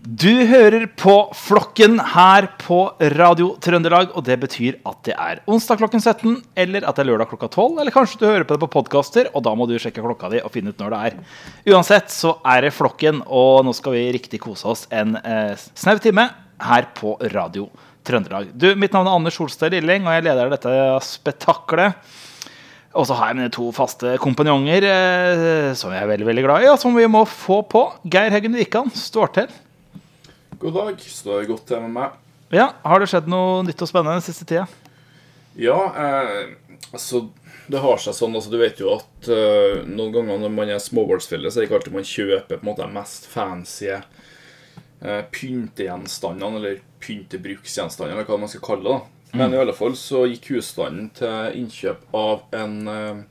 Du hører på Flokken her på Radio Trøndelag, og det betyr at det er onsdag klokken 17, eller at det er lørdag klokka 12, eller kanskje du hører på det på podkaster, og da må du sjekke klokka di og finne ut når det er. Uansett så er det Flokken, og nå skal vi riktig kose oss en eh, snau time her på Radio Trøndelag. Du, mitt navn er Anders Solstad Lilling, og jeg leder dette spetakkelet. Og så har jeg mine to faste kompanjonger eh, som jeg er veldig veldig glad i, og som vi må få på. Geir Heggen Wikan står til. God dag. Står godt til med meg. Ja, Har det skjedd noe nytt og spennende den siste tida? Ja, eh, altså Det har seg sånn. altså Du vet jo at eh, noen ganger når man er småbarnsforeldre, så er det ikke alltid man kjøper på en måte de mest fancy eh, pyntegjenstandene, eller pyntebruksgjenstandene, eller hva man skal kalle det. da. Men i alle fall så gikk husstanden til innkjøp av en eh,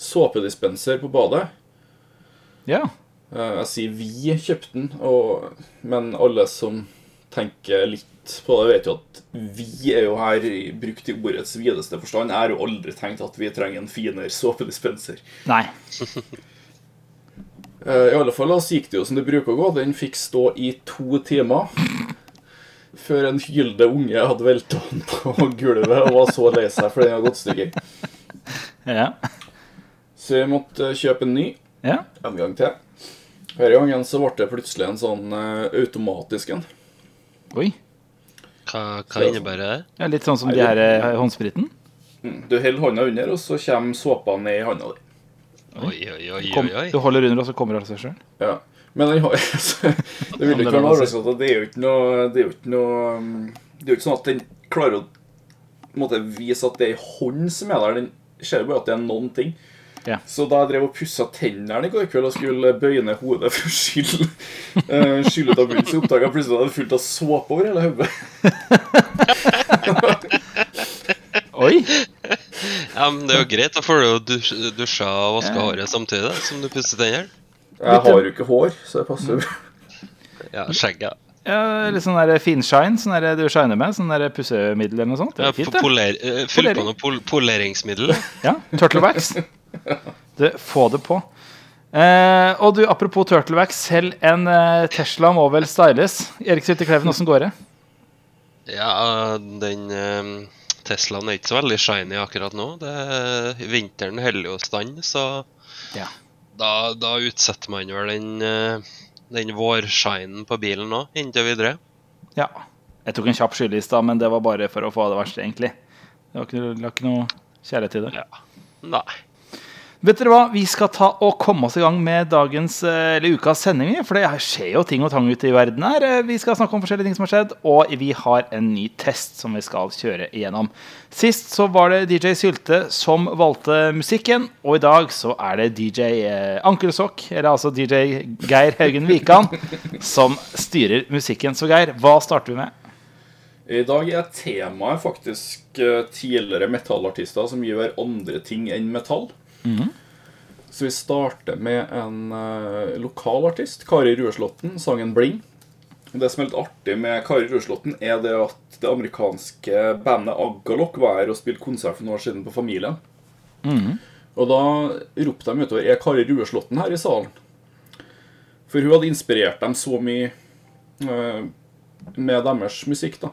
såpedispenser på badet. Ja. Eh, Jeg sier vi kjøpte den, og, men alle som tenker litt på det, vet jo at vi er jo her i- brukt i ordets videste forstand. Jeg har jo aldri tenkt at vi trenger en finere såpedispenser. Nei. Eh, I alle fall så gikk det jo som det bruker å gå. Den fikk stå i to timer. Før en hylende unge hadde velta den på gulvet og var så lei seg for den hadde gått stykker. Ja. Så vi måtte kjøpe en ny ja. en gang til. Denne gangen så ble det plutselig en sånn eh, automatisk en. Oi. Hva, hva innebærer det? Ja, litt sånn som de her eh, håndspriten. Du holder hånda under, og så kommer såpa ned i hånda di. Oi, oi, oi, Kom, oi, oi. du holder under, og så kommer det av seg sjøl. Ja. Men den har Det vil ikke være noe overraskende at Det er jo ikke noe Det er jo ikke noe um, Det er jo ikke sånn at den klarer å måtte vise at det er ei hånd som er der. Den ser bare at det er noen ting. Ja. Så da jeg drev og pussa tennene i går kveld og skulle bøye ned hodet for å skylle uh, skylle ut av munnen, så oppdaga jeg plutselig at jeg hadde fullt av såpe over hele hodet. Oi. Ja, men det er jo greit. Da får du jo dusj, dusja og vaska Ja. håret samtidig som du pusser tennene. Jeg har jo ikke hår, så det passer. Ja, skjegget. Ja, litt sånn der finshine, sånn der du shiner med. Sånn der pussemiddel eller noe sånt. Det Ja, fint, det. poler, eh, Fyll på noe pol poleringsmiddel. Ja, Turtlewax. Du, få det på. Eh, og du, apropos turtleback, selv en eh, Tesla må vel styles. Erik Sylte Kleven, åssen går det? Ja, den eh, Teslaen er ikke så veldig shiny akkurat nå. Det, vinteren holder jo stand, så Ja. da, da utsetter man vel den, eh, den vårshinen på bilen nå, inntil videre. ja. Jeg tok en kjapp skylle i stad, men det var bare for å få det verste, egentlig. Det var ikke, det var ikke noe kjærlighet til det. Ja. Nei. Vet dere hva? Vi skal ta og komme oss i gang med dagens, eh, eller ukas sending. For det skjer jo ting og tang ute i verden her. Eh, Vi skal snakke om forskjellige ting som har skjedd, og vi har en ny test som vi skal kjøre igjennom. Sist så var det DJ Sylte som valgte musikken, og i dag så er det DJ eh, Ankelsokk, eller altså DJ Geir Haugen Wikan, som styrer musikken. Så Geir, hva starter vi med? I dag er temaet faktisk tidligere metallartister som gjør andre ting enn metall. Så vi starter med en uh, lokal artist, Kari Rueslåtten, sangen 'Bling'. Det som er litt artig med Kari Rueslåtten, er det at det amerikanske bandet Agalok var her og spilte konsert for noen år siden på Familien. Og da ropte de utover 'Er Kari Rueslåtten her i salen?' For hun hadde inspirert dem så mye uh, med deres musikk. da.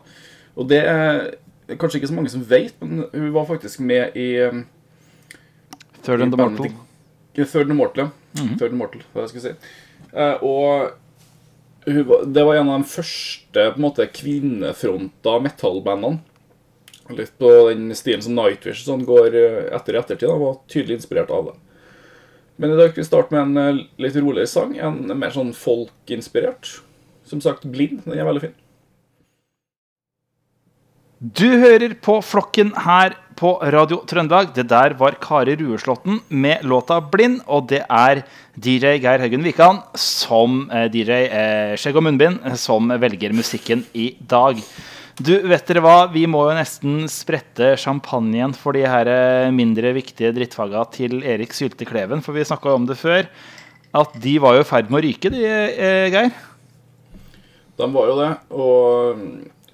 Og det er kanskje ikke så mange som vet, men hun var faktisk med i eh, Third and the Mortal. Third and Mortal, ja. Third and Mortal, hva jeg skal si. Eh, og det var en av de første på en måte, kvinnefronta metallbandene. Litt på den stilen som Nightwish sånn, går eh, etter i ettertid. Han var tydelig inspirert av det. Men i dag skal vi starte med en eh, litt roligere sang. En mer sånn folk-inspirert. Som sagt, 'Blind'. Den er veldig fin. Du hører på Flokken her på Radio Trøndelag. Det der var Kari Rueslåtten med låta 'Blind'. Og det er DJ Geir Haugen Wikan som eh, DJ eh, Skjegg og munnbind eh, som velger musikken i dag. Du, vet dere hva? Vi må jo nesten sprette champagnen for de her eh, mindre viktige drittfaga til Erik Sylte Kleven, for vi snakka om det før. At de var jo i ferd med å ryke, de, eh, Geir. De var jo det, og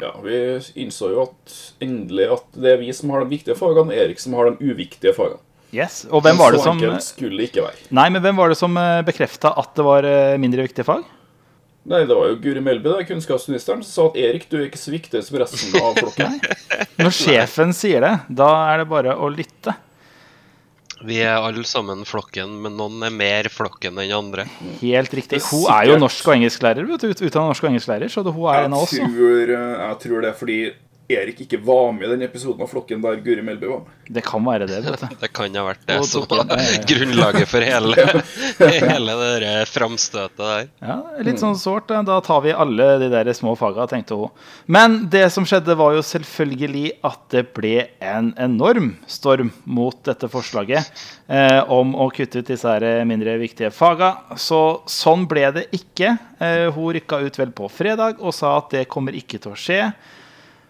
ja, vi innså jo at endelig at det er vi som har de viktige fagene, og Erik som har de uviktige fagene. Yes. Og hvem var det som skulle ikke være. Nei, men hvem var det som bekrefta at det var eh, mindre viktige fag? Nei, det var jo Guri Melby, da, kunnskapsministeren, som sa at Erik, du er ikke så viktig som resten av flokken. Når sjefen sier det, da er det bare å lytte. Vi er alle sammen flokken, men noen er mer flokken enn andre. Helt riktig. Hun er jo norsk og engelsklærer, vet du. Utdannet norsk og engelsklærer, så hun er Jeg en av oss. tror, eh, jeg tror det er fordi Erik ikke var med i den episoden av flokken der Guri Melby var med. Det kan være det, vet du. Det kan ha vært det som var grunnlaget for hele, hele det framstøtet der. Ja, Litt sånn sårt. da. Da tar vi alle de der små faga, tenkte hun. Men det som skjedde, var jo selvfølgelig at det ble en enorm storm mot dette forslaget eh, om å kutte ut disse her mindre viktige faga. Så sånn ble det ikke. Eh, hun rykka ut vel på fredag og sa at det kommer ikke til å skje.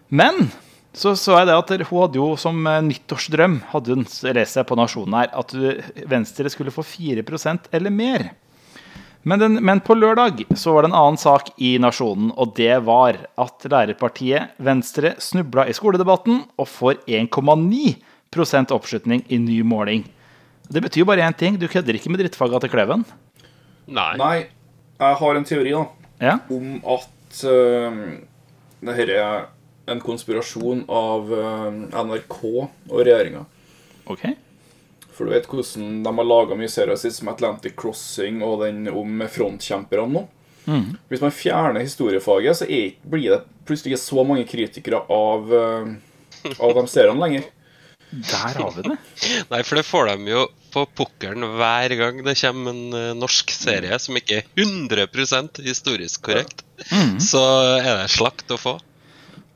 Men så så jeg det at hun hadde jo som eh, nyttårsdrøm hadde hun lest på Nasjonen her, at eh, Venstre skulle få 4% eller mer. Men, den, men på lørdag så var det en annen sak i Nasjonen, og det var at lærerpartiet Venstre snubla i skoledebatten og får 1,9% oppslutning i ny måling. Det betyr jo bare én ting. Du kødder ikke med drittfaga til Kleven. Nei. Nei, jeg har en teori da, Ja? om at uh, det herre er en konspirasjon av eh, NRK og regjeringa. Okay. For du vet hvordan de har laga mye serier sist, som Atlantic Crossing og den om frontkjemperne nå. Hvis man fjerner historiefaget, så er, blir det plutselig ikke så mange kritikere av, eh, av de seriene lenger. Der har vi det. Nei, for det får de jo på pukkelen hver gang det kommer en eh, norsk serie som ikke er 100 historisk korrekt. Så er det slakt å få.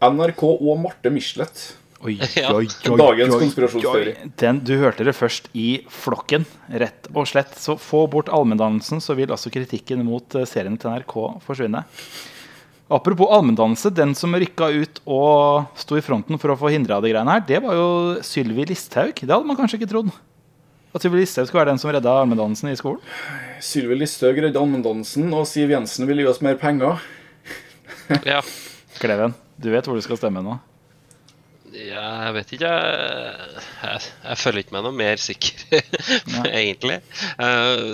NRK og Marte Michelet. Oi, Ja. oi, oi, Dagens konspirasjonsteori. Den, du hørte det først i flokken, rett og slett. Så få bort allmenndannelsen, så vil altså kritikken mot eh, serien til NRK forsvinne. Apropos allmenndannelse, den som rykka ut og sto i fronten for å få hindra de greiene her, det var jo Sylvi Listhaug. Det hadde man kanskje ikke trodd. At Sylvi Listhaug skulle være den som redda allmenndannelsen i skolen. Sylvi Listhaug redda allmenndannelsen, og Siv Jensen vil gi oss mer penger. Ja. Kleven, du vet hvor du skal stemme nå. Ja, jeg vet ikke. Jeg, jeg, jeg føler ikke meg noe mer sikker, egentlig. Eh,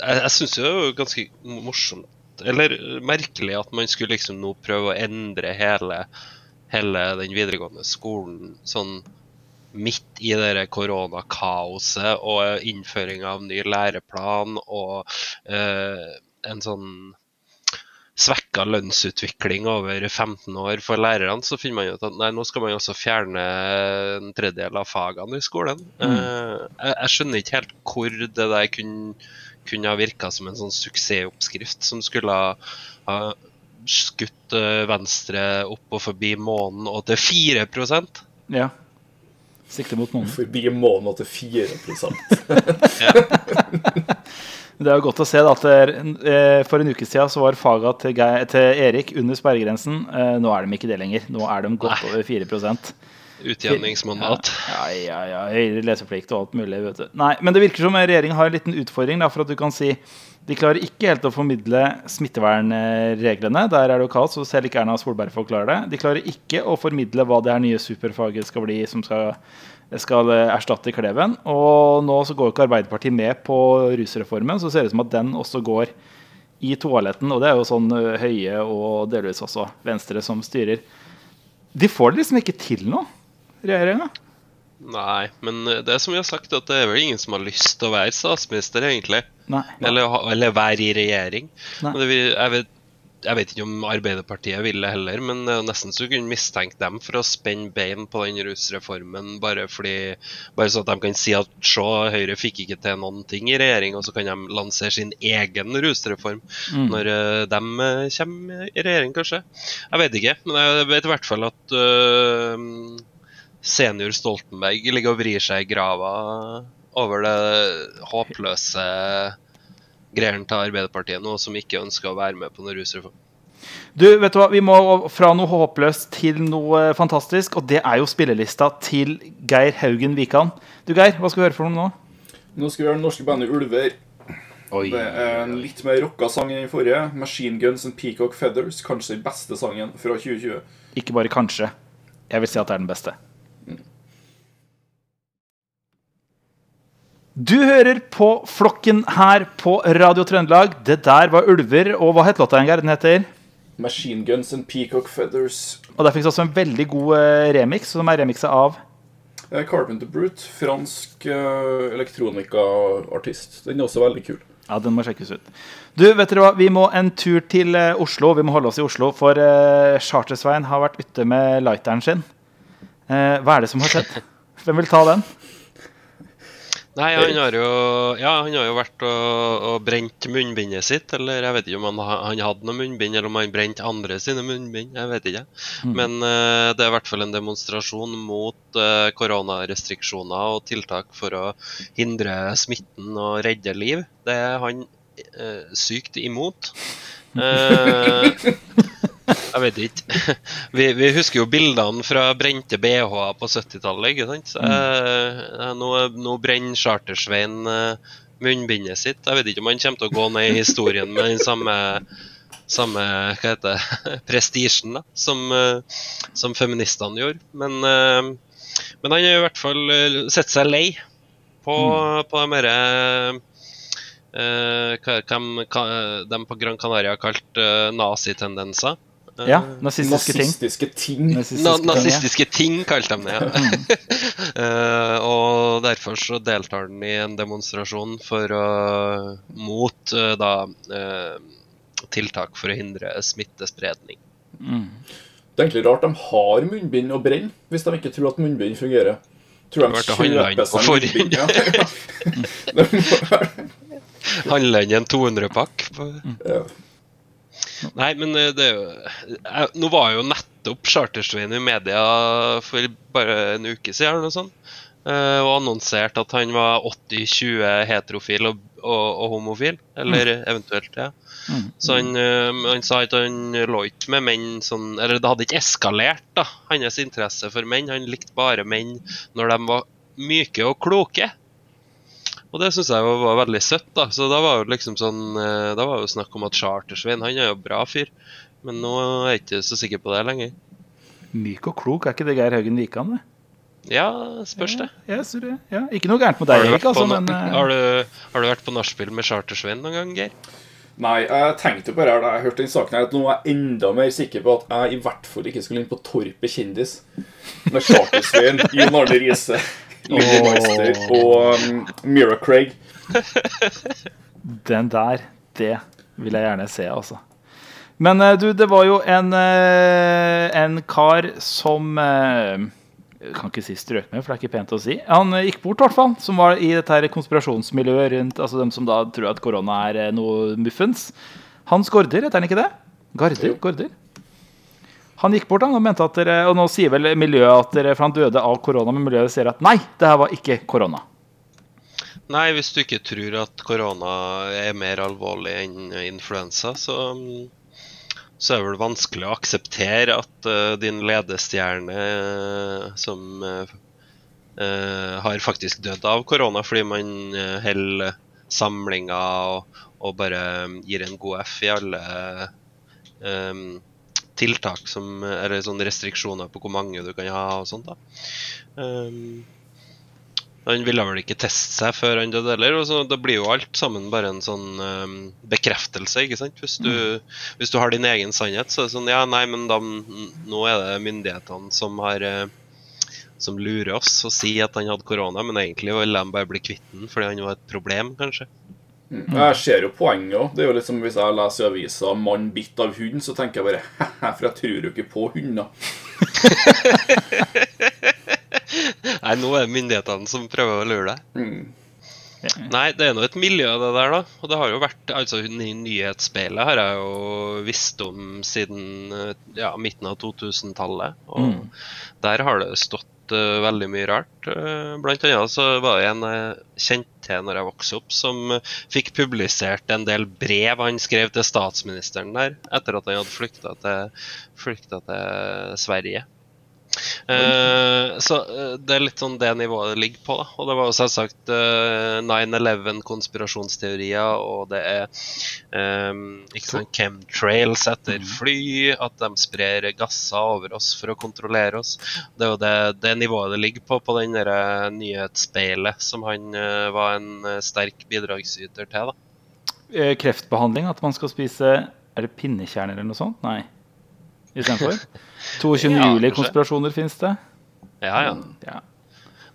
jeg jeg syns jo det er ganske morsomt, eller merkelig, at man skulle liksom nå prøve å endre hele, hele den videregående skolen sånn midt i det koronakaoset og innføring av ny læreplan og uh, en sånn svekka lønnsutvikling over 15 år for lærerne, så finner man ut at nei, nå skal man også fjerne en tredjedel av fagene i skolen. Mm. jeg, jeg skjønner ikke helt hvor det der kunne, kunne ha virka som en sånn suksessoppskrift som skulle ha, ha skutt eh, Venstre opp og forbi månen og til 4% Ja. Sikte mot månen. Forbi måneden til 4 Det er jo godt å se da, at eh, for en uke siden så var faga til, Geir- til Erik under sperregrensen. Eh, nå er de ikke det lenger. Nå er de godt Nei. over 4% Utjevningsmandat. Ja, ja, ja. Høyere leseplikt og alt mulig. vet du. Nei, Men det virker som regjeringen har en liten utfordring. Da, for at du kan si De klarer ikke helt å formidle smittevernreglene. Der er det jo kaos, så selv ikke Erna Solberg forklarer det. De klarer ikke å formidle hva det her nye superfaget skal bli som skal, skal eh, erstatte Kleven. Og nå så går ikke Arbeiderpartiet med på rusreformen, så ser det ut som at den også går i toaletten. Og det er jo sånn ø, Høie og delvis også Venstre som styrer. De får det liksom ikke til nå, regjeringa. Nei, men eh, det er som vi har sagt, at det er vel ingen som har lyst til å være statsminister, egentlig. Nei. Eller, eller være i regjering. Nei. Men det, jeg, vet, jeg vet ikke om Arbeiderpartiet ville heller, men det er nesten så du kunne mistenke dem for å spenne bein på den rusreformen, bare fordi Bare så at de kan si at se, Høyre fikk ikke til noen ting i regjering, og så kan de lansere sin egen rusreform Mm. når eh, de eh, kommer i regjering, kanskje. Jeg vet ikke, men jeg vet i hvert fall at øh, senior Stoltenberg ligger og vrir seg i grava over det håpløse greiene til Arbeiderpartiet nå, som ikke ønsker å være med på noen rusreform. Du, vet du hva? Vi må fra noe håpløst til noe fantastisk, og det er jo spillelista til Geir Haugen Wikan. Du, Geir, hva skal vi høre for noe nå? Nå skal vi høre det norske bandet Ulver. Det er en litt mer rocka sang enn den forrige. 'Machine Guns and Peacock Feathers'. Kanskje den beste sangen fra 2020. Ikke bare kanskje. Jeg vil si at det er den beste. Du hører på Flokken her på Radio Trøndelag. Det der var ulver, og hva het låta igjen? Den heter Machine Guns and Peacock Feathers. Og der fikk du også en veldig god eh, remix, som er remixa av Carpenter Brute, fransk uh, elektronikaartist. Den er også veldig kul. Ja, den må sjekkes ut. Du, vet dere hva? Vi må en tur til eh, Oslo. Vi må holde oss i Oslo, for uh, Chartersveien har vært ute med lighteren sin. Eh, hva er det som har skjedd? Hvem vil ta den? Nei, han har jo, ja, han har jo vært og, og brent munnbindet sitt. Eller jeg vet ikke om han, han hadde noe munnbind, eller om han brente andre sine munnbind. Jeg vet ikke. Men uh, det er i hvert fall en demonstrasjon mot uh, koronarestriksjoner og tiltak for å hindre smitten og redde liv. Det er han uh, sykt imot. Eh, jeg vet ikke. Vi, vi husker jo bildene fra brente BH-er på 70-tallet, ikke sant? Så, eh, nå, nå brenner Chartersveien eh, munnbindet sitt. Jeg vet ikke om han kommer til å gå ned i historien med den samme, samme hva heter det, prestisjen som, eh, som feministene gjorde. Men, men han har i hvert fall sett seg lei på, på de derre Uh, hva de på Gran Canaria har kalt uh, nazitendenser. Eh, Ja, nazistiske ting. Nazistiske ting. Nazistiske Na ting, ja. ting, kalte de det. Ja. uh, og derfor så deltar han i en demonstrasjon for å, mot uh, da uh, tiltak for å hindre smittespredning. Det er egentlig rart de har munnbind og brenner, hvis de ikke tror at munnbind fungerer. Tror de kjøper på seg forhånd. munnbind. Ja. Handler inn en 200-pakk. på- ja. Nei, men eh, det er jo Nå var jo nettopp Chartersveien i media for bare en uke siden eller noe sånt, eh, og annonserte at han var 80-20 heterofil og, og, og homofil. Eller eventuelt, ja. Så han, eh, han sa at han lå ikke med menn sånn Eller det hadde ikke eskalert, da, hans interesse for menn. Han likte bare menn når de var myke og kloke. Og det syns jeg var, var veldig søtt. da Så da var jo liksom sånn eh, Da var jo snakk om at Chartersveien Han er jo bra fyr. Men nå er jeg ikke så sikker på det lenger. Myk og klok, er ikke det Geir Haugen Wikan? det? Ja, spørs det. Ja, ja, det- ja, ikke noe gærent med deg, Erik, altså, men eh, har, du, har du vært på nachspiel med Chartersveien noen gang, Geir? Nei, jeg tenkte bare da jeg hørte den saken her, at nå er jeg enda mer sikker på at jeg i hvert fall ikke skulle inn på Torpet kjendis med Chartersveien, Jon Arne Riise, Lilly Meister og um, Mira Craig. Den der, det vil jeg gjerne se, altså. Men eh, du, det var jo en, eh, en kar som eh, jeg Kan ikke si strøk med, for det er ikke pent å si. Han gikk bort, i hvert fall. Som var i dette her konspirasjonsmiljøet rundt altså dem som da tror at korona er noe muffens. Hans Gaarder, heter han ikke det? Garder? Jo. Han gikk bort han, og mente at dere, og nå sier vel miljøet at dere, for han døde av korona, men miljøet sier at nei, det her var ikke korona. Nei, hvis du ikke tror at korona er mer alvorlig enn influensa, så, så er det vel vanskelig å akseptere at uh, din ledestjerne eh, som eh, har faktisk dødd av korona fordi man uh, holder samlinger og, og bare gir en god F i alle eh, tiltak som Eller sånne restriksjoner på hvor mange du kan ha og sånt. da. Um, han ville vel ikke teste seg før han døde heller. og så Da blir jo alt sammen bare en sånn um, bekreftelse. ikke sant? Hvis du, hvis du har din egen sannhet, så er det sånn Ja, nei, men da, nå er det myndighetene som har eh, som lurer oss og sier at han hadde korona, men egentlig ville de bare bli kvitt den fordi han var et problem, kanskje. Jeg ser jo poenget òg. Det er jo litt som hvis jeg leser i avisa 'mann bitt av hund', så tenker jeg bare «Hehe, For jeg tror jo ikke på hunder. Nei, nå er det myndighetene som prøver å lure deg. Mm. Nei, det er nå et miljø, det der, da. Og det har jo vært Altså, i Nyhetsspeilet har jeg jo visst om siden eh, ja, midten av 2000-tallet. Og der har det stått eh, veldig mye rart. Uh, blant annet så var det en jeg kjente til når jeg vokste opp, som eh, fikk publisert en del brev han skrev til statsministeren der, etter at han hadde flykta til, flykta til Sverige. Eh, så eh, det er litt sånn det nivået det ligger på. da Og det var jo selvsagt uh, 9-11-konspirasjonsteorier, og det er um, ikke sånn chemtrails etter fly, at de sprer gasser over oss for å kontrollere oss. Det er jo det, det nivået det ligger på på den eh, nyhetsspeilet som han eh, var en eh, sterk bidragsyter til. da Eh, Kreftbehandling, at man skal spise Er det pinnekjerner eller noe sånt? Nei. Istedenfor? 22. Ja, juli-konspirasjoner fins det. Ja, ja. Ja.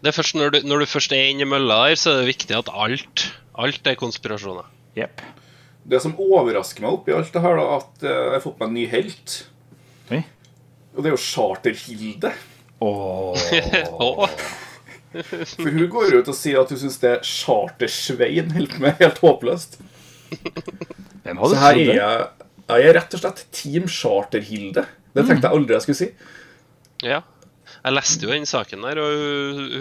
Det er først når du, når du først er inne i mølla her, så er det viktig at alt, alt er konspirasjoner. Yep. Det som overrasker meg oppi alt det her, da, at eh, jeg har fått meg en ny helt. Oi. Og det er jo Charter-Hilde. Åh. Åh. For hun går ut og sier at hun syns det Charter-Svein holder på med helt håpløst. Hvem Så her er det? Jeg, jeg er rett og slett Team Charter-Hilde. Det tenkte jeg aldri jeg skulle si. Ja. Jeg leste jo den saken der, og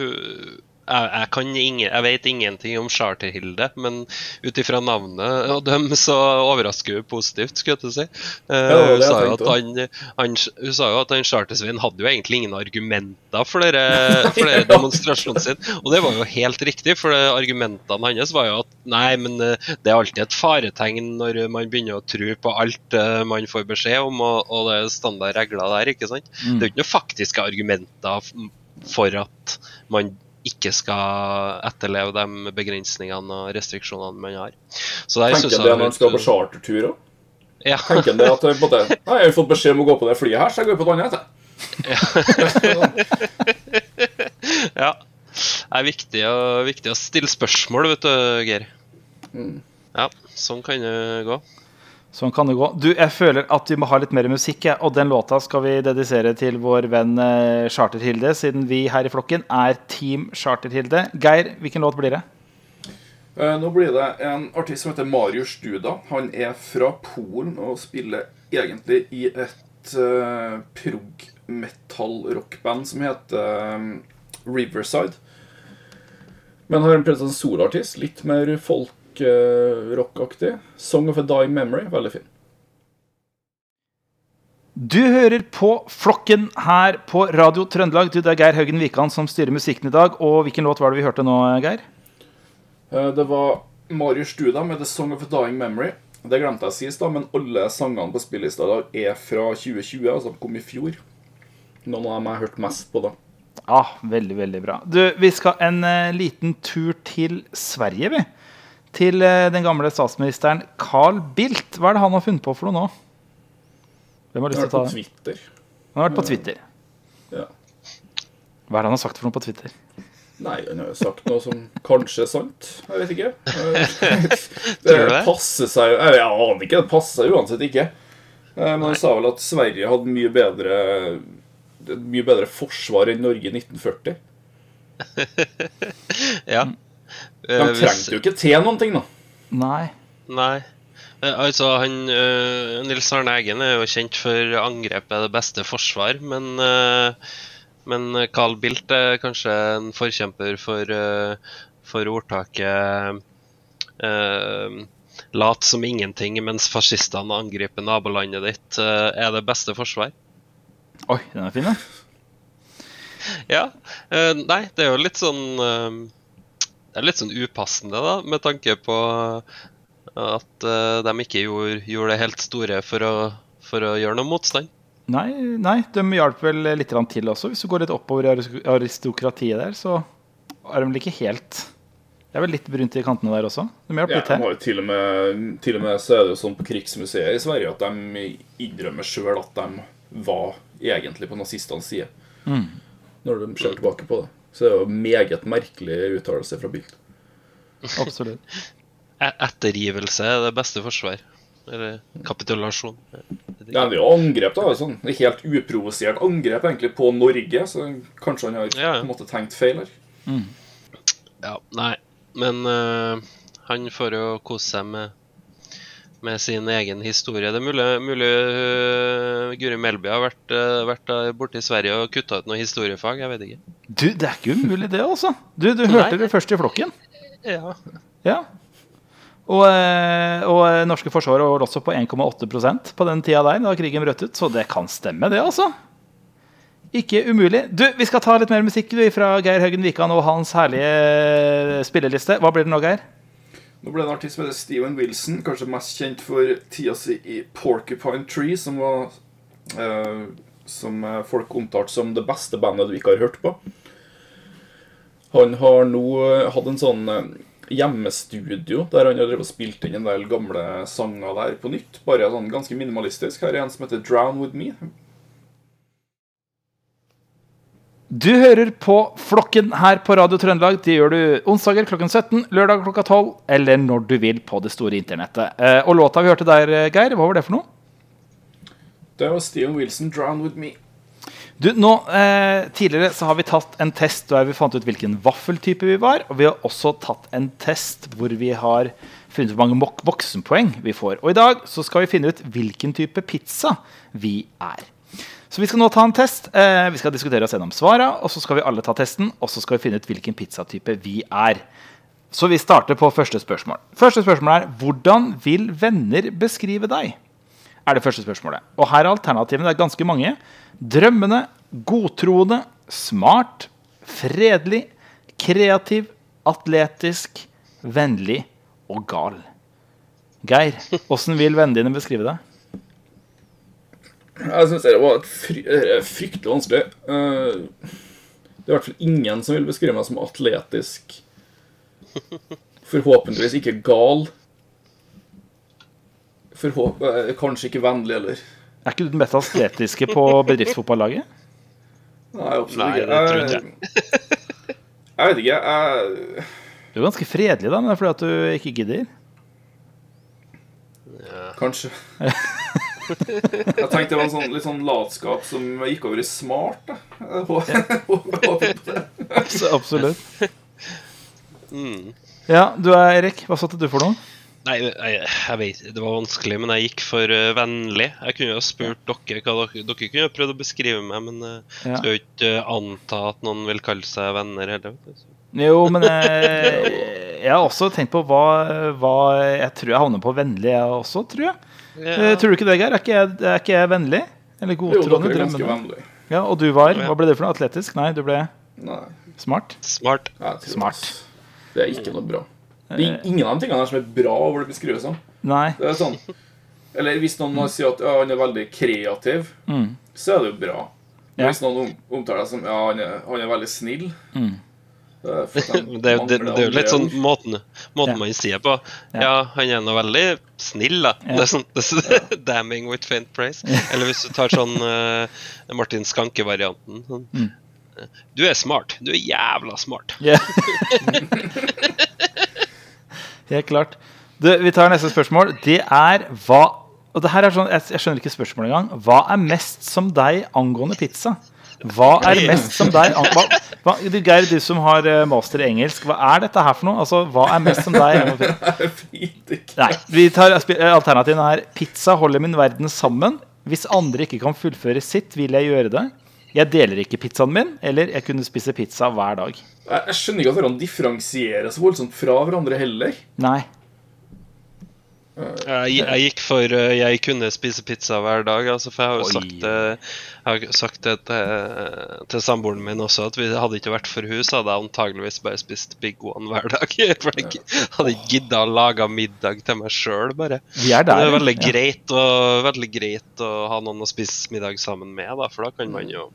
hun jeg, kan ingen, jeg vet ingenting om Charter-Hilde, men ut ifra navnet og dem, så overrasker hun positivt, skulle jeg til å si. Uh, det hun, sa jo at han, han, hun sa jo at han Charter-Svein hadde jo egentlig ingen argumenter for dere, for dere demonstrasjonen sin. Og det var jo helt riktig, for argumentene hans var jo at nei, men eh, det er alltid et faretegn når man begynner å tro på alt eh, man får beskjed om, og, og det er standard regler der, ikke sant. Mm. Det er jo ikke noen faktiske argumenter for at man ikke skal etterleve de begrensningene og restriksjonene man har. Så der Tenker han det når han skal på chartertur òg? Ja, Tenker han det at jeg Nei, jeg har fått beskjed om å gå på det flyet her, så jeg går på et annet. jeg. ja. Det er viktig å, viktig å stille spørsmål, vet du, Geir. Mm. Ja, sånn kan det gå. Sånn kan det gå. Du, jeg føler at vi må ha litt mer musikk, ja. Og den låta skal vi dedisere til vår venn eh, Charter-Hilde, siden vi her i flokken er Team Charter-Hilde. Geir, hvilken låt blir det? Eh, Nå blir det en artist som heter Marius Duda. Han er fra Polen og spiller egentlig i et eh, prog-metall-rockband som heter eh, Riverside. Men har en prøvd som soloartist. Litt mer folk-rockaktig. Song of a Dying Memory. Veldig fin. Du hører på Flokken her på Radio Trøndelag. Du, det er Geir Haugen Wikan som styrer musikken i dag. Og hvilken låt var det vi hørte nå, Geir? Eh, Det var Marius Duda med The Song of a Dying Memory. Det glemte jeg sist, da, men alle sangene på spillelista i dag er fra 2020, altså de kom i fjor. Noen av dem jeg har hørt mest på, da. Ja, veldig, veldig bra. Du, vi skal en uh, liten tur til Sverige, vi. Til eh, den gamle statsministeren Carl Bildt. Hva er det han har funnet på for noe nå? Hvem har lyst til å ta det? Twitter. Han har vært på Twitter. Ja. Hva er det han har sagt for noe på Twitter? Nei, han har jo sagt noe som kanskje er sant. Jeg vet ikke. Det du det? passer seg jo Jeg aner ikke. Det passer seg uansett ikke. Eh, Men han sa vel at Sverige hadde mye bedre mye bedre forsvar enn Norge i 1940. Ja. De Eh, hvis- trengte jo ikke til noen ting, da. Nei. Nei. Eh, Altså, han, uh, Nils Arne Eggen er jo kjent for angrep er det beste forsvar, men, uh, men Carl Bildt er kanskje en forkjemper for, uh, for ordtaket Lat som ingenting mens fascistene angriper nabolandet ditt, er det beste forsvar. Oi, den er fin, da. Ja. eh, nei, det er jo litt sånn Det er litt sånn upassende, da, med tanke på at uh, de ikke gjorde, gjorde det helt store for å, for å gjøre noe motstand. Nei, nei, de hjalp vel litt til også. Hvis du går litt oppover i aristokratiet der, så er de vel ikke helt Det er vel litt brunt i kantene der også. De hjalp Ja, litt de til. har jo til og, med, til og med så er det jo sånn på Krigsmuseet i Sverige at de innrømmer sjøl at de var egentlig på nazistenes side. Mm. Når de ser tilbake på det. Så det er jo en meget merkelig uttalelse fra Bilt. Absolutt. E ettergivelse er det beste forsvar. Eller kapitulasjon. Ja, det er jo angrep, da. Sånn, helt uprovosert angrep egentlig på Norge. Så kanskje han har Ja, ja. på en måte tenkt feil her. Ja, nei, men uh, han får jo kose seg med, med sin egen historie. Det er mulig, mulig uh, Guri Melby har vært, uh, vært borte i Sverige og kutta ut noe historiefag. Jeg vet ikke. Du, det er ikke umulig, det, altså. Du, du hørte det først i flokken. Ja. Ja. Og, og norske forsvaret var også på 1,8% på den tida der, da krigen brøt ut. Så det kan stemme, det, altså. Ikke umulig. Du, Vi skal ta litt mer musikk du, fra Geir Høggen Wikan og hans herlige spilleliste. Hva blir det nå, Geir? Nå ble det en artist som heter Steven Wilson, kanskje mest kjent for tida si i Porcupine Tree, som var eh, Som folk omtalte som det beste bandet du ikke har hørt på. Han har nå eh, hatt en sånn eh, hjemmestudio der han har spilt inn en del gamle sanger der på nytt. Bare sånn ganske minimalistisk. Her er en som heter Drown With Me. Du hører på Flokken her på Radio Trøndelag. Det gjør du onsdager klokken 17, lørdag klokka 12 eller når du vil på det store internettet. Eh, og låta vi hørte der, eh, Geir, hva var det for noe? Det var Steven Wilson, 'Drown With Me'. Du, nå, eh, Tidligere så har vi tatt en test der vi fant ut hvilken vaffeltype vi var. Og vi har også tatt en test hvor vi har funnet ut hvor mange voksenpoeng vi får. Og i dag så skal vi finne ut hvilken type pizza vi er. Så vi skal nå ta en test. Eh, vi skal diskutere oss gjennom svara, og så skal vi alle ta testen. Og så skal vi finne ut hvilken pizzatype vi er. Så vi starter på første spørsmål. Første spørsmål er hvordan vil venner beskrive deg? er det første spørsmålet. Og her er alternativene det er ganske mange. Drømmende, godtroende, smart, fredelig, kreativ, atletisk, vennlig og gal. Geir, åssen vil vennene dine beskrive deg? Jeg syns det var et fry eh, fryktelig vanskelig. Eh, Det er i hvert fall ingen som vil beskrive meg som atletisk. Forhåpentligvis ikke gal. Forhåp eh, kanskje ikke vennlig heller. Er ikke du den mest atletiske på bedriftsfotballaget? Nei, absolutt ikke. jeg Jeg, jeg vet ikke. Jeg, Du er ganske fredelig, da, men det er fordi at du ikke gidder. Ja. kanskje. Jeg tenkte det var en sånn, litt sånn latskap som gikk over i smart. absolutt. Mm. Ja, du er Erik. Hva satte du for noe? Nei, jeg, jeg vet Det var vanskelig, men jeg gikk for uh, vennlig. Jeg kunne jo spurt dere hva dere Dere kunne jo prøvd å beskrive meg, men uh, Ja. skal jo ikke uh, anta at noen vil kalle seg venner heller. Jo, men jeg, jeg har også tenkt på hva, hva Jeg tror jeg havner på vennlig, jeg også, tror jeg. Ja. Eh, tror du ikke det, Geir? Er ikke jeg, er ikke jeg vennlig? Eller godtroende? dere er ganske vennlig. Ja, og du var? Hva ble det for noe? Atletisk? Nei, du ble Nei, smart? Smart. Smart. Det er ikke noe bra. Det er ingen av de tingene her som er bra over det beskrives som. Nei. Det er sånn Eller hvis noen sier at ja, han er veldig kreativ, Mm. så er det jo bra. Ja. hvis noen omtaler deg som ja, han er, han er veldig snill Mm. det er de Det det, det er jo litt sånn måten, måten Ja. man sier på. Ja. Ja, han er nå veldig snill, da. Ja. Det er sånn det er så Damning with faint praise. Eller hvis du tar sånn uh, Martin Skanke-varianten. Sånn. Mm. Du er smart. Du er jævla smart. Ja. Helt klart. Du, vi tar neste spørsmål. Det er hva Og det her er sånn, jeg, jeg skjønner ikke spørsmålet engang. Hva er mest som deg angående pizza? Hva er mest som deg hva, hva, du, Geir, du som har eh, master i engelsk, hva er dette her for noe? Altså, Hva er mest som deg. Nei, vi tar Alternativene er pizza holder min verden sammen. Hvis andre ikke kan fullføre sitt, vil jeg gjøre det. Jeg deler ikke pizzaen min. Eller jeg kunne spise pizza hver dag. Jeg, skjønner ikke at dere differensierer så voldsomt fra hverandre heller. Nei. Jeg, jeg gikk for uh, jeg kunne spise pizza hver dag. Altså, for jeg har jo sagt uh, jeg har sagt det til, til samboeren min også, at vi hadde ikke vært for hus, hadde jeg antageligvis bare spist Big One hver dag. For jeg hadde ikke gidda å lage middag til meg sjøl, bare. Vi er Men der. det er veldig Ja. greit, å, veldig greit å ha noen å spise middag sammen med, da, for da kan man jo,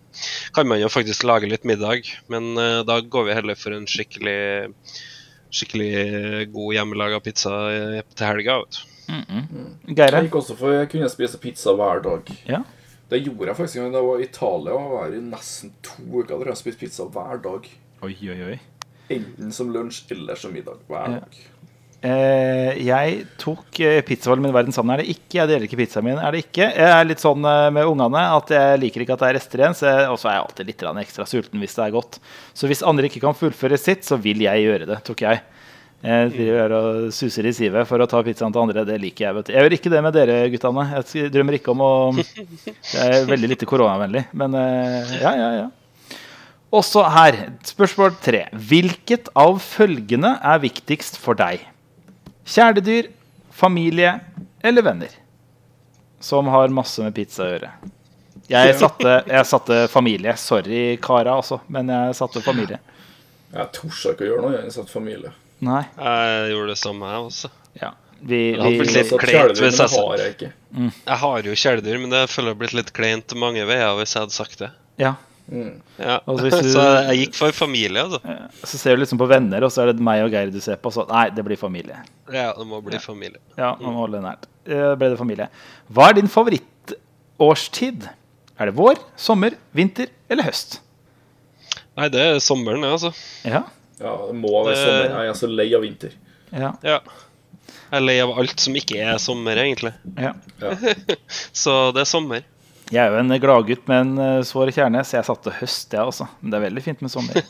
kan man jo faktisk lage litt middag. Men uh, da går vi heller for en skikkelig skikkelig god hjemmelaga pizza til helga. vet du. Geire? Jeg gikk også for jeg kunne spise pizza hver dag. Ja. Det gjorde jeg faktisk da jeg var i Italia. og var i nesten to uker der jeg spiste pizza hver dag. Oi, oi, oi. Enten som lunsj eller som middag hver Ja. Eh, jeg tok eh, pizzavollen min verden sammen. Er det ikke? Jeg deler ikke pizzaen min. Er det ikke? Jeg er litt sånn eh, med ungene at jeg liker ikke at det er rester igjen. Og så er jeg alltid litt ekstra sulten hvis det er godt. Så hvis andre ikke kan fullføre sitt, så vil jeg gjøre det, tok jeg. Jeg driver og suser i sivet for å ta pizzaen til andre. Det liker jeg. vet du. Jeg gjør ikke det med dere, guttene. Jeg drømmer ikke om å Det er veldig lite koronavennlig. Men eh, ja, ja, ja. Også her, spørsmål tre. Hvilket av følgende er viktigst for deg? Kjæledyr, familie eller venner? Som har masse med pizza å gjøre. Jeg satte, jeg satte familie. Sorry, kara, altså. Men jeg satte familie. Jeg torde ikke å gjøre noe. Jeg satt familie. Nei. Jeg gjorde det samme, jeg også. Ja. Vi, hadde vi, blitt Jeg litt kleint kjæledyr, hvis jeg har jeg ikke. Jeg har jo kjæledyr, men det føler jeg har blitt litt kleint mange veier hvis jeg hadde sagt det. ja. Mm. Ja. Altså, hvis du- Så jeg gikk for familie, altså. Så ser du liksom på venner, og så er det meg og Geir du ser på. Så nei, det blir familie. Ja, det må bli familie. Ja, man må holde det nært. Eh, ble det familie. Hva er din favorittårstid? Er det vår, sommer, vinter eller høst? Nei, det er sommeren, det, altså. Ja. Ja, det må være Det- sommer. Jeg er så lei av vinter. Ja. Ja. Jeg er lei av alt som ikke er sommer, egentlig. ja. Ja. Så det er sommer. Jeg er jo en gladgutt med en uh, svår kjerne, så jeg satte høst, jeg også. Men det er veldig fint med sommer.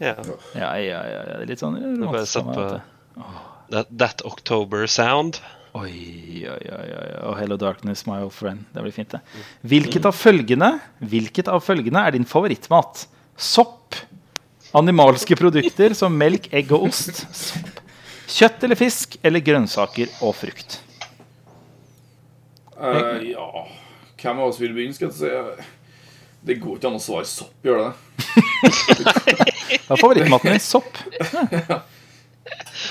Ja. Ja, ja, ja, ja. Det er litt sånn bare romantisk sett av på- vet. That, that October sound. Oi, oi, oi, oi. Oh, Hello Darkness, my old friend. Det blir fint, det. Hvilket av følgende Hvilket av følgende er din favorittmat? Sopp. Animalske produkter som melk, egg og ost. Sopp. Kjøtt eller fisk eller grønnsaker og frukt. Uh, ja Hvem av oss vil begynne, skal jeg si? Det går ikke an å svare sopp, gjør det det? Hva er favorittmaten din? Sopp.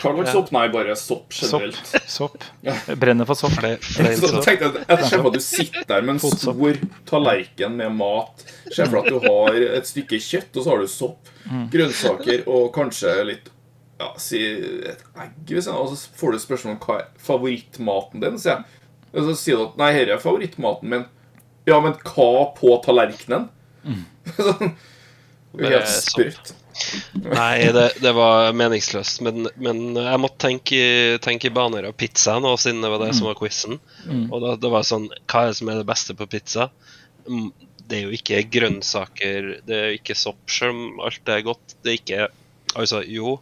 Hva slags sopp? Nei, bare sopp Sopp. generelt. Sopp. Jeg brenner for sopp. Så så. tenkte jeg, jeg ser for at du sitter der med en stor tallerken med mat. Se for at du har et stykke kjøtt, og så har du sopp, grønnsaker og kanskje litt ja, si et egg. Hvis jeg, og så får du spørsmål om hva er favorittmaten din. Så, jeg, og så sier du at nei, dette er favorittmaten min. Ja, men hva på tallerkenen? Mm. det helt sprøtt. Nei, det, det var meningsløst. Men, men jeg måtte tenke, tenke i baner av pizza nå, siden det var det som var quizen. Og da, det var sånn Hva er det som er det beste på pizza? Mm, Det er jo ikke grønnsaker, det er jo ikke sopp, selv om alt er godt. Det er ikke Altså, jo.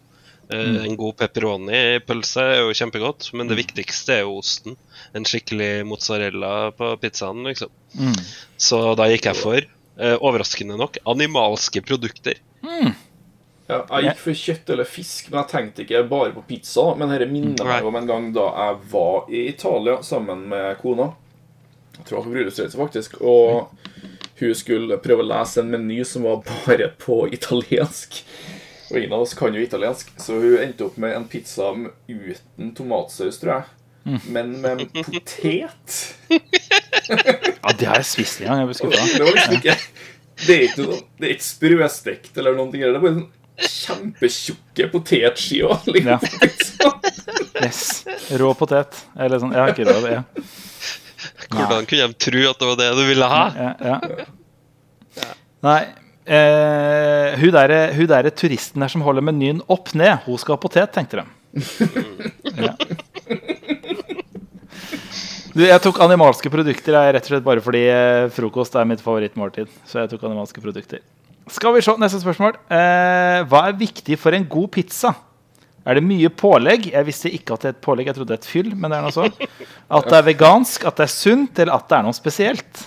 Eh, En god pepperoni-pølse er jo kjempegodt, men det viktigste er jo osten. En skikkelig mozzarella på pizzaen, liksom. Mm. Så da gikk jeg for, eh, overraskende nok, animalske produkter. Ja, jeg gikk for kjøtt eller fisk, men jeg tenkte ikke bare på pizza. Men dette minner meg om en gang da jeg var i Italia sammen med kona. Jeg tror jeg var på bryllupsreise, faktisk. Og hun skulle prøve å lese en meny som var bare på italiensk. Og ingen av oss kan jo italiensk, så hun endte opp med en pizza uten tomatsaus, tror jeg. Men med en potet. Ja, det har jeg spist en gang. Jeg ble skuffa. Det var liksom ikke Det er ikke, det er ikke sprøstekt eller noen ting. Det er bare sånn kjempetjukke potetskiver. Liksom, Ja. Yes. Rå potet. Eller sånn. Ja, ikke råd. Ja. Hvordan kunne de tro at det var det du ville ha? Ja, ja. Nei eh, Hun derre der turisten der som holder menyen opp ned, hun skal ha potet, tenkte de. Ja. Jeg tok animalske produkter jeg, rett og slett bare fordi eh, frokost er mitt favorittmåltid. Så jeg tok animalske produkter. Skal vi se, Neste spørsmål. Eh, hva er viktig for en god pizza? Er det mye pålegg? Jeg visste ikke at det er et pålegg, jeg trodde det er et fyll. men det er noe sånn. At det er vegansk, at det er sunt, eller at det er noe spesielt?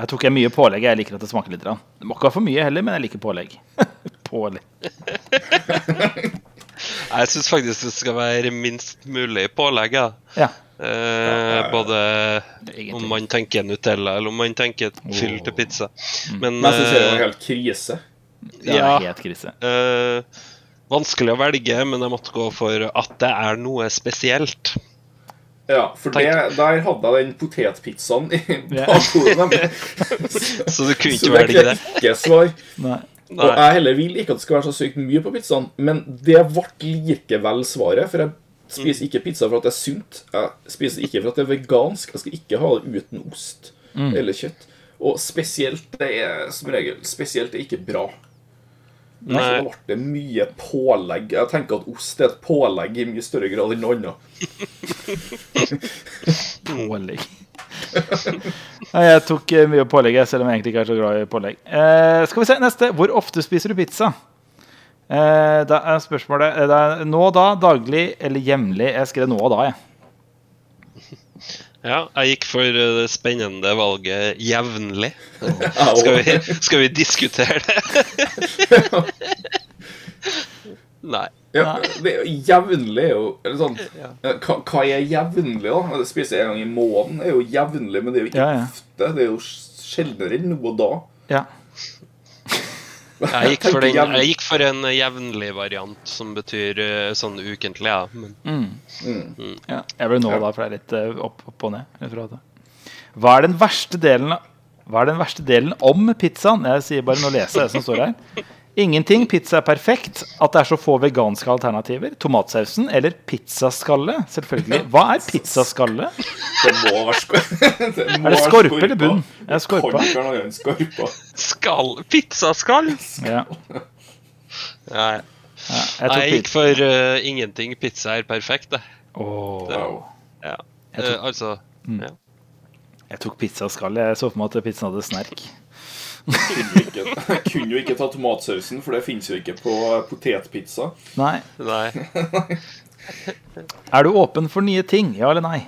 Jeg tok jeg mye pålegg. Jeg liker at det smaker litt. Det må ikke være for mye heller, men jeg liker pålegg. pålegg. Jeg syns faktisk det skal være minst mulig pålegg. Ja. Ja. Eh, både Egentlig. om man tenker Nutella eller om man tenker et fyll til pizza. Men Men jeg synes det var eh, helt krise. Det er Ja. helt krise. eh, vanskelig å velge, men jeg måtte gå for at det er noe spesielt. Ja, for det, der hadde jeg den potetpizzaen i bakhodet. Yeah. Så du kunne ikke velge det er det. ikke svar. Nei. Og jeg heller vil ikke at det skal være så sykt mye på pizzaen, men det ble likevel svaret. For jeg spiser ikke pizza for at det er sunt. Jeg spiser ikke for at det er vegansk. Jeg skal ikke ha det uten ost eller kjøtt. Og spesielt det er som regel Spesielt er ikke bra. Så Nei. da ble det mye pålegg. Jeg tenker at ost er et pålegg i mye større grad enn noe annet. Pålegg. Nei, jeg tok eh, mye pålegg, selv om jeg egentlig ikke er så glad i pålegg. Eh, skal vi se, neste. Hvor ofte spiser du pizza? Eh, da er spørsmålet eh, det er Nå da, daglig eller jevnlig? Jeg skrev nå og da, jeg. Ja, jeg gikk for eh, det spennende valget jevnlig. Skal vi, skal vi diskutere det? Nei. Ja, det er jo jevnlig er jo eller sånn, hva, hva er jevnlig, da? Det spiser en gang i måneden er jo jevnlig, men det er jo ikke Ja, ofte. Det er jo sjeldnere enn nå og da. Ja. Jeg gikk for, den, jeg gikk for en jevnlig variant, som betyr eh, sånn ukentlig, ja. Men Mm. ja. Jeg ble nå, da, for det er litt eh, opp, opp og ned. Hva er den verste delen Hva er den verste delen om pizzaen? Jeg sier bare nå leser jeg det som står her. Ingenting. Pizza er perfekt. At det er så få veganske alternativer. Tomatsausen eller pizzaskalle. Selvfølgelig. Hva er pizzaskalle? Det må være sko det må Er det skorpe eller bunn? Er det Det skorpa? skall Pizzaskall! Ja. Nei. ja. Jeg Nei, jeg gikk for uh, ingenting. Pizza er perfekt, det. Åh, det Ja. Jeg tok- uh, altså Mm. ja. jeg tok pizzaskalle. Jeg så for meg at pizzaen hadde snerk. Kunne jo ikke, kunne jo ikke ta tomatsausen, for det fins jo ikke på potetpizza. Nei. Nei. Er du åpen for nye ting? Ja eller nei?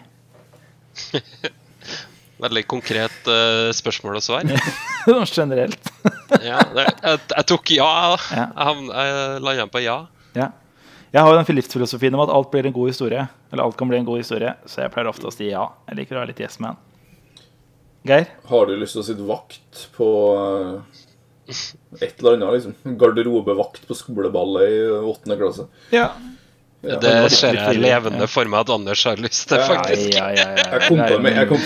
Veldig konkret uh, spørsmål og svar. Generelt. Ja, det, jeg, jeg tok ja. Ja. Jeg, la igjen på ja. Ja. Jeg har jo den livsfilosofien om at alt blir en god historie. Eller alt kan bli en god historie, så jeg pleier ofte å si ja. Jeg liker å være litt yes man. Geir? Har du lyst til å sitte vakt på eh, et eller annet, liksom? Garderobevakt på skoleballet i åttende klasse. Ja. Ja, Det ser jeg levende for meg at Anders har lyst til, faktisk. ja, ja, ja. Jeg kom på det med, en gang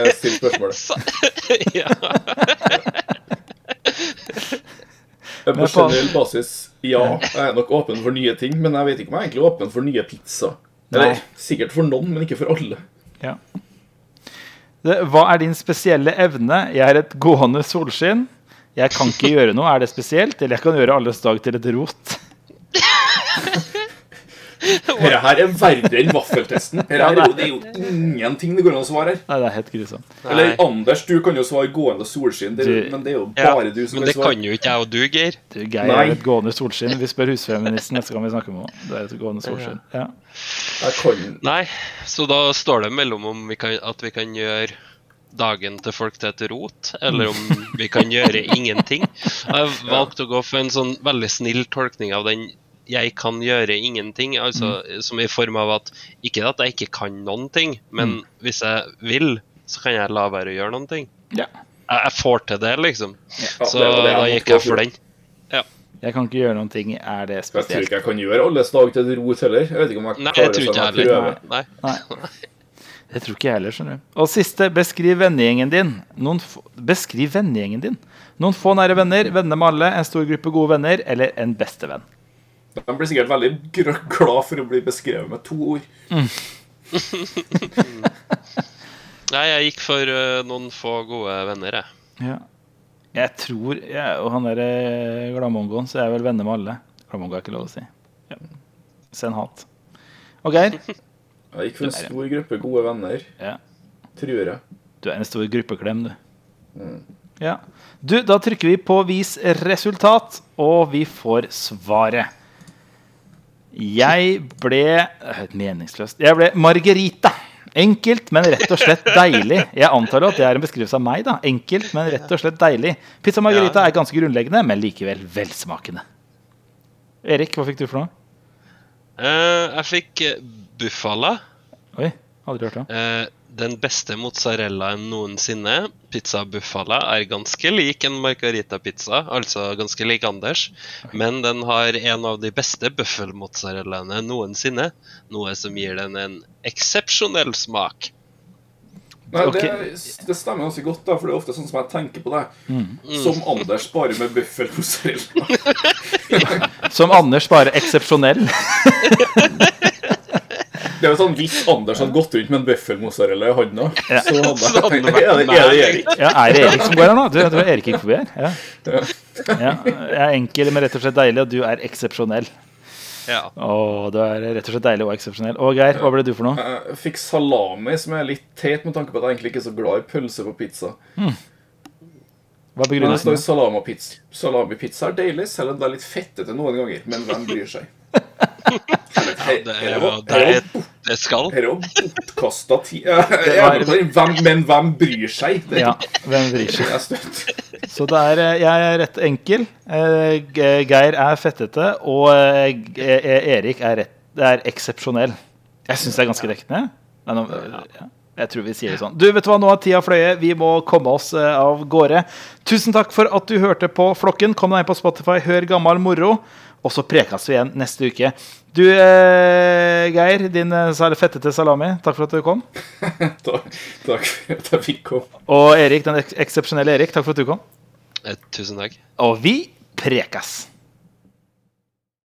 jeg stilte spørsmålet. På generell basis, ja, jeg er nok åpen for nye ting, men jeg vet ikke om jeg er egentlig åpen for nye pizza. Eller sikkert for noen, men ikke for alle. ja. Hva er din spesielle evne? Jeg er et gående solskinn. Jeg kan ikke gjøre noe. Er det spesielt? Eller jeg kan gjøre alles dag til et rot. Dette her er verre enn vaffeltesten. Dette her er jo, det er jo ingenting det går an å svare her. Nei, det er helt grusomt. Eller Anders, du kan jo svare gående solskinn, det, Du- men det er jo Ja, bare du som kan svare. Men det kan jo ikke jeg og du, Geir. Du, Geir Nei. er et gående solskinn. Vi spør husfeministen neste gang vi snakker med henne. Du er et gående solskinn. Ja. Nei, så da står det mellom om vi kan, at vi kan gjøre dagen til folk til et rot, eller om vi kan gjøre ingenting. Jeg har valgt å gå for en sånn veldig snill tolkning av den 'jeg kan gjøre ingenting', altså som i form av at ikke at jeg ikke kan noen ting, men hvis jeg vil, så kan jeg la være å gjøre noen ting. Ja. Jeg, jeg får til det, liksom. Ja, Så det det da gikk jeg for. den. den. Jeg kan ikke gjøre noen ting. Er det spesielt? Jeg tror ikke jeg kan gjøre alles dag til rot heller. Jeg vet ikke om jeg Nei, jeg klarer tror ikke sånn jeg heller. Nei. Nei. Det tror ikke jeg heller, skjønner du. Og siste, beskriv vennegjengen din. Noen få, beskriv vennegjengen din. Noen få nære venner, venner med alle, en stor gruppe gode venner eller en bestevenn. De blir sikkert veldig glad for å bli beskrevet med to ord. Nei, jeg gikk for uh, noen få gode venner, jeg. Ja. Jeg tror jeg, Og han derre gladmongoen, så jeg er vel venner med alle. Glamongo er ikke lov å si. Ja. Send hat. Og Geir? Jeg gikk for en stor gruppe gode venner, Ja. tror jeg. Du er en stor gruppeklem, du. Ja. Du, da trykker vi på 'vis resultat', og vi får svaret. Jeg ble helt meningsløst. Jeg ble Margarita. Enkelt, men rett og slett deilig. Jeg antar at det er en beskrivelse av meg. da Enkelt, men rett og slett deilig. Pizza Margarita Ja. er ganske grunnleggende, men likevel velsmakende. Erik, hva fikk du for noe? Uh, jeg fikk eh, Buffala. Oi, aldri hørt om. Eh, den beste mozzarellaen noensinne, pizza Buffala, er ganske lik en margarita-pizza, altså ganske lik Anders, men den har en av de beste bøffelmozzarellaene noensinne, noe som gir den en eksepsjonell smak. Nei, det, det stemmer ganske godt, da, for det er ofte sånn som jeg tenker på det. Mm. Som Anders, bare med bøffelmozzarella. Som Anders, bare eksepsjonell. Det er jo sånn Hvis Anders hadde gått rundt med en bøffelmozzarella i hånda, Ja. så hadde jeg tenkt Er det, er det Erik? Ja, er det Erik som går her nå? Du, du er Erik gikk forbi her. Ja. Ja, jeg er enkel, men rett og slett deilig, og du er eksepsjonell. Ja. Åh, du er rett og slett deilig og eksepsjonell. Og Geir, hva ble du for noe? Jeg fikk salami, som er litt teit med tanke på at jeg egentlig ikke er så glad i pølse på pizza. Hva er Men det står salamipizza. Salamipizza er deilig, selv om det er litt fettete noen ganger. Men hvem bryr seg? Det er jo- det er- Det skal. Dette er jo bortkasta tid. Er men hvem bryr seg? Det Ja, hvem bryr seg? er. Så det er, eh, jeg er rett enkel. Eh, Geir er fettete, og eh, eh, Erik er, rett, er eksepsjonell. Jeg syns det er ganske dekkende. Men, ja. Jeg tror vi sier det sånn. Du, vet du hva, Nå har tida fløyet. Vi må komme oss eh, av gårde. Tusen takk for at du hørte på Flokken. Kom deg inn på Spotify, hør gammel moro. Og så prekes vi igjen neste uke. Du, eh, Geir, din eh, fettete salami, takk for at du kom. Takk takk for at jeg fikk komme. Og Erik, den eks- eksepsjonelle Erik, takk for at du kom. Eh, Tusen takk. Og vi prekes.